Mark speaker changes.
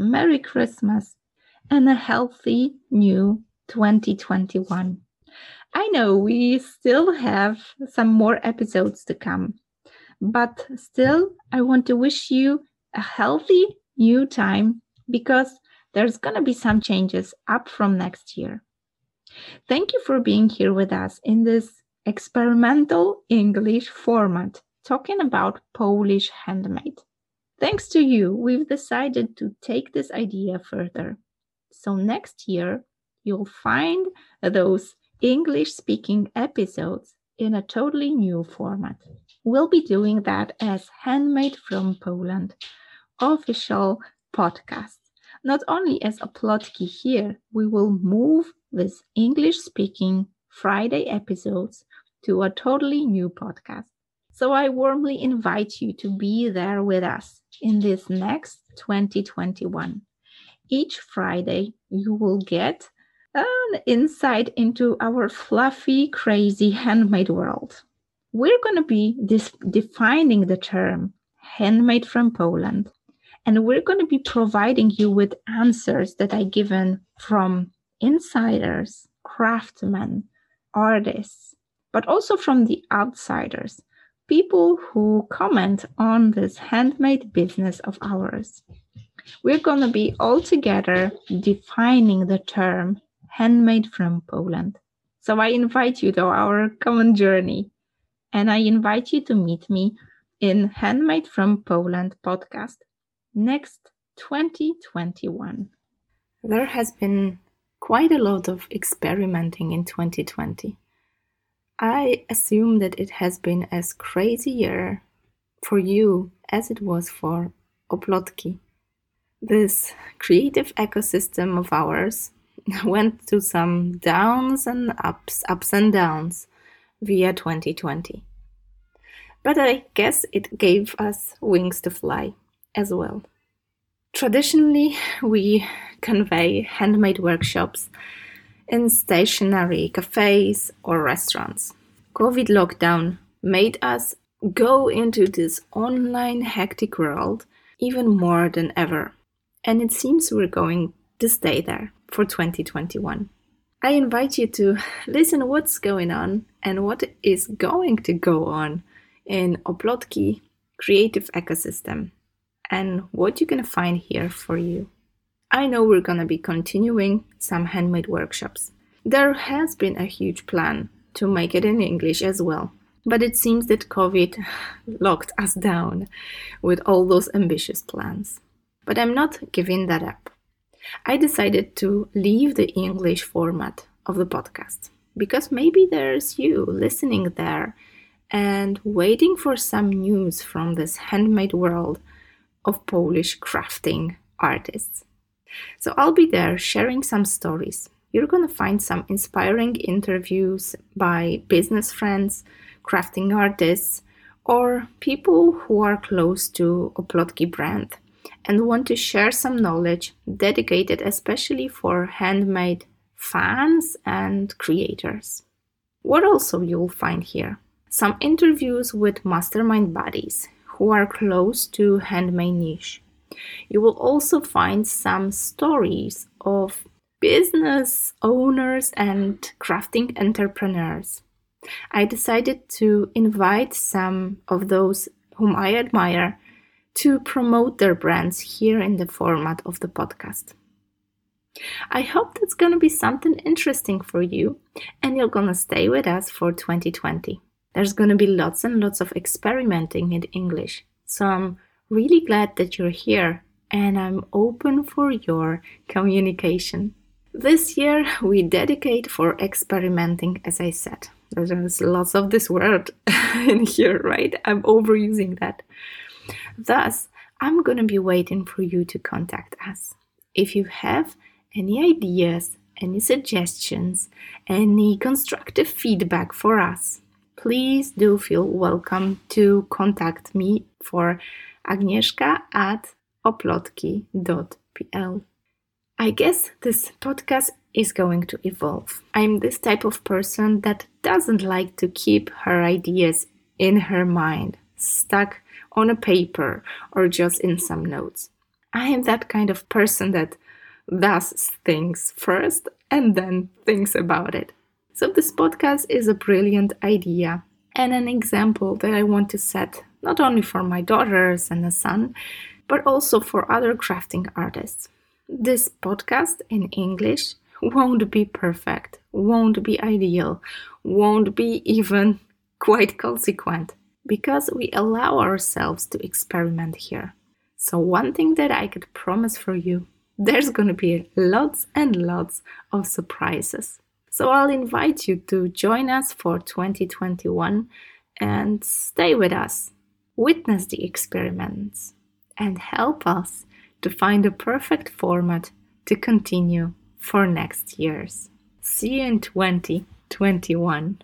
Speaker 1: Merry Christmas, and a healthy new 2021. I know we still have some more episodes to come, but still, I want to wish you a healthy new time because there's going to be some changes up from next year. Thank you for being here with us in this experimental English format, talking about Polish handmade. Thanks to you, we've decided to take this idea further. So next year, you'll find those English speaking episodes in a totally new format. We'll be doing that as Handmade from Poland official podcast. Not only as Oplotki here, we will move this English speaking Friday episodes to a totally new podcast. So I warmly invite you to be there with us in this next 2021. Each Friday, you will get an insight into our fluffy, crazy handmade world. We're going to be dis- defining the term handmade from Poland, and we're going to be providing you with answers that are given from insiders, craftsmen, artists, but also from the outsiders, people who comment on this handmade business of ours. We're going to be all together defining the term handmade from Poland. So I invite you to our common journey and I invite you to meet me in Handmade from Poland podcast next 2021. There has been quite a lot of experimenting in 2020. I assume that it has been as crazy year for you as it was for Oplotki. This creative ecosystem of ours went through some downs and ups, ups and downs via 2020. But I guess it gave us wings to fly as well. Traditionally, we convey handmade workshops in stationary cafes or restaurants. COVID lockdown made us go into this online hectic world even more than ever. And it seems we're going to stay there for 2021. I invite you to listen what's going on and what is going to go on in Oplotki creative ecosystem and what going to find here for you. I know we're to be continuing some handmade workshops. There has been a huge plan to make it in English as well, but it seems that COVID locked us down with all those ambitious plans. But I'm not giving that up. I decided to leave the English format of the podcast because maybe there's you listening there and waiting for some news from this handmade world of Polish crafting artists. So I'll be there sharing some stories. You're going to find some inspiring interviews by business friends, crafting artists, or people who are close to Oplotki brand and want to share some knowledge dedicated especially for handmade fans and creators. What also you'll find here? Some interviews with mastermind buddies who are close to handmade niche. You will also find some stories of business owners and crafting entrepreneurs. I decided to invite some of those whom I admire to promote their brands here in the format of the podcast. I hope that's going to be something interesting for you and you're going to stay with us for 2020. There's going to be lots and lots of experimenting in English. So I'm really glad that you're here and I'm open for your communication. This year we dedicate for experimenting, as I said. There's lots of this word in here, right? I'm overusing that. Thus, I'm to be waiting for you to contact us. If you have any ideas, any suggestions, any constructive feedback for us, please do feel welcome to contact me for agnieszka at oplotki.pl. I guess this podcast is going to evolve. I'm this type of person that doesn't like to keep her ideas in her mind, stuck on a paper or just in some notes. I am that kind of person that does things first and then thinks about it. So, this podcast is a brilliant idea and an example that I want to set not only for my daughters and a son, but also for other crafting artists. This podcast in English won't be perfect, won't be ideal, won't be even quite consequent because we allow ourselves to experiment here. So, one thing that I could promise for you there's gonna be lots and lots of surprises. So, I'll invite you to join us for 2021 and stay with us, witness the experiments, and help us to find the perfect format to continue for next years. See you in 2021.